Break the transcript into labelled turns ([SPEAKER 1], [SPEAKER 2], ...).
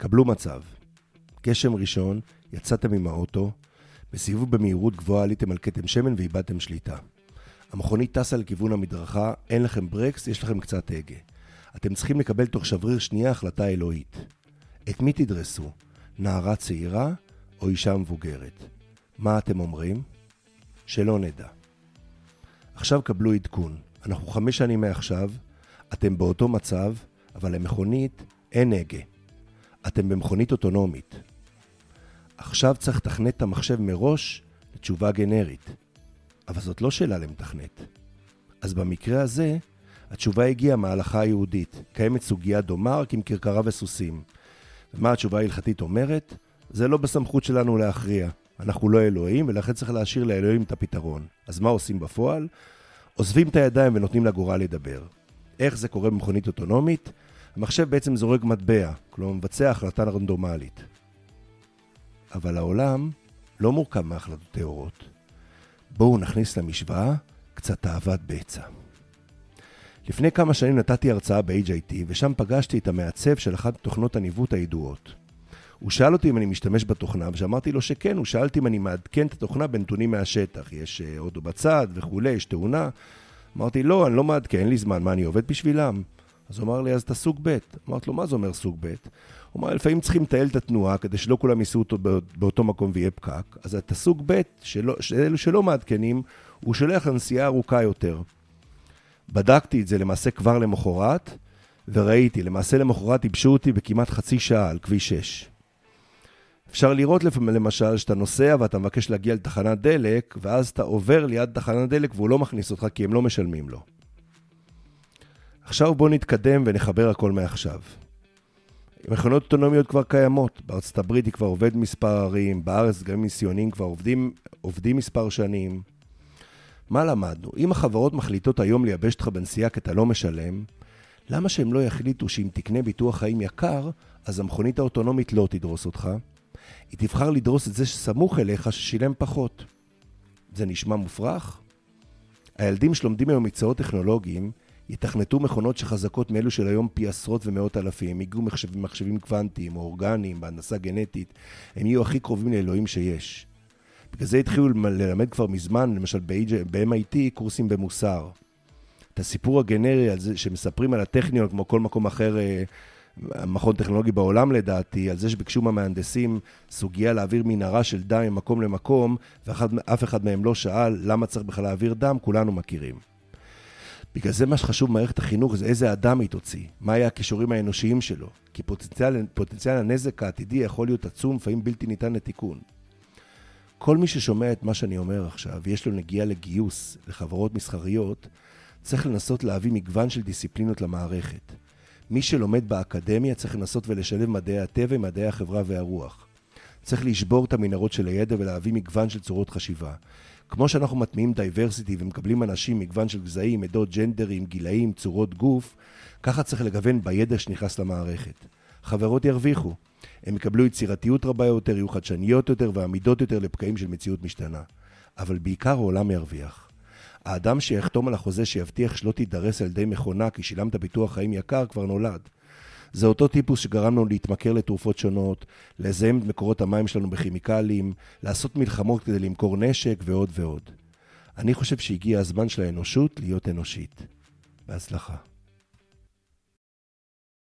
[SPEAKER 1] קבלו מצב. גשם ראשון, יצאתם עם האוטו, בסיבוב במהירות גבוהה עליתם על כתם שמן ואיבדתם שליטה. המכונית טסה לכיוון המדרכה, אין לכם ברקס, יש לכם קצת הגה. אתם צריכים לקבל תוך שבריר שנייה החלטה אלוהית. את מי תדרסו? נערה צעירה או אישה מבוגרת? מה אתם אומרים? שלא נדע. עכשיו קבלו עדכון. אנחנו חמש שנים מעכשיו, אתם באותו מצב, אבל למכונית אין הגה. אתם במכונית אוטונומית. עכשיו צריך לתכנת את המחשב מראש לתשובה גנרית. אבל זאת לא שאלה למתכנת. אז במקרה הזה, התשובה הגיעה מההלכה היהודית. קיימת סוגיה דומה רק עם כרכרה וסוסים. ומה התשובה ההלכתית אומרת? זה לא בסמכות שלנו להכריע. אנחנו לא אלוהים, ולכן צריך להשאיר לאלוהים את הפתרון. אז מה עושים בפועל? עוזבים את הידיים ונותנים לגורל לדבר. איך זה קורה במכונית אוטונומית? המחשב בעצם זורק מטבע, כלומר מבצע החלטה רנדומלית. אבל העולם לא מורכב מהחלטות טהורות. בואו נכניס למשוואה קצת תאוות בצע. לפני כמה שנים נתתי הרצאה ב-HIT, ושם פגשתי את המעצב של אחת תוכנות הניווט הידועות. הוא שאל אותי אם אני משתמש בתוכנה, ושאמרתי לו שכן, הוא שאל אותי אם אני מעדכן את התוכנה בנתונים מהשטח. יש אה, אוטו בצד וכולי, יש תאונה. אמרתי, לא, אני לא מעדכן, אין לי זמן, מה, אני עובד בשבילם? אז הוא אמר לי, אז אתה סוג ב'. אמרתי לו, מה זה אומר סוג ב'? הוא אמר, לפעמים צריכים לתעל את התנועה כדי שלא כולם ייסעו אותו באותו מקום ויהיה פקק. אז אתה סוג ב', שלא, אלו שלא מעדכנים, הוא שולח לנסיעה ארוכה יותר. בדקתי את זה למעשה כבר למחרת, וראיתי, למעשה למחרת ייבשו אותי בכמעט חצי שעה על כביש 6. אפשר לראות לפעמים, למשל, שאתה נוסע ואתה מבקש להגיע לתחנת דלק, ואז אתה עובר ליד תחנת דלק והוא לא מכניס אותך כי הם לא משלמים לו. עכשיו בואו נתקדם ונחבר הכל מעכשיו. מכונות אוטונומיות כבר קיימות, בארצות הברית היא כבר עובד מספר ערים, בארץ גם מיסיונים כבר עובדים, עובדים מספר שנים. מה למדנו? אם החברות מחליטות היום לייבש אותך בנסיעה כי אתה לא משלם, למה שהם לא יחליטו שאם תקנה ביטוח חיים יקר, אז המכונית האוטונומית לא תדרוס אותך? היא תבחר לדרוס את זה שסמוך אליך ששילם פחות. זה נשמע מופרך? הילדים שלומדים היום מקצועות טכנולוגיים יתכנתו מכונות שחזקות מאלו של היום פי עשרות ומאות אלפים, ייגעו מחשבים, מחשבים קוונטיים או אורגניים בהנדסה גנטית, הם יהיו הכי קרובים לאלוהים שיש. בגלל זה התחילו ללמד כבר מזמן, למשל ב-MIT, קורסים במוסר. את הסיפור הגנרי על זה שמספרים על הטכניון, כמו כל מקום אחר, אה, מכון טכנולוגי בעולם לדעתי, על זה שביקשו מהמהנדסים סוגיה להעביר מנהרה של דם ממקום למקום, ואף אחד מהם לא שאל למה צריך בכלל להעביר דם, כולנו מכירים. בגלל זה מה שחשוב במערכת החינוך זה איזה אדם היא תוציא, מה יהיה הכישורים האנושיים שלו. כי פוטנציאל, פוטנציאל הנזק העתידי יכול להיות עצום, לפעמים בלתי ניתן לתיקון. כל מי ששומע את מה שאני אומר עכשיו, ויש לו נגיעה לגיוס לחברות מסחריות, צריך לנסות להביא מגוון של דיסציפלינות למערכת. מי שלומד באקדמיה צריך לנסות ולשלב מדעי הטבע מדעי החברה והרוח. צריך לשבור את המנהרות של הידע ולהביא מגוון של צורות חשיבה. כמו שאנחנו מטמיעים diversity ומקבלים אנשים מגוון של גזעים, עדות, ג'נדרים, גילאים, צורות גוף, ככה צריך לגוון בידע שנכנס למערכת. חברות ירוויחו. הם יקבלו יצירתיות רבה יותר, יהיו חדשניות יותר ועמידות יותר לפקעים של מציאות משתנה. אבל בעיקר העולם ירוויח. האדם שיחתום על החוזה שיבטיח שלא תידרס על ידי מכונה כי שילמת ביטוח חיים יקר כבר נולד. זה אותו טיפוס שגרם לנו להתמכר לתרופות שונות, לזהם את מקורות המים שלנו בכימיקלים, לעשות מלחמות כדי למכור נשק ועוד ועוד. אני חושב שהגיע הזמן של האנושות להיות אנושית. בהצלחה.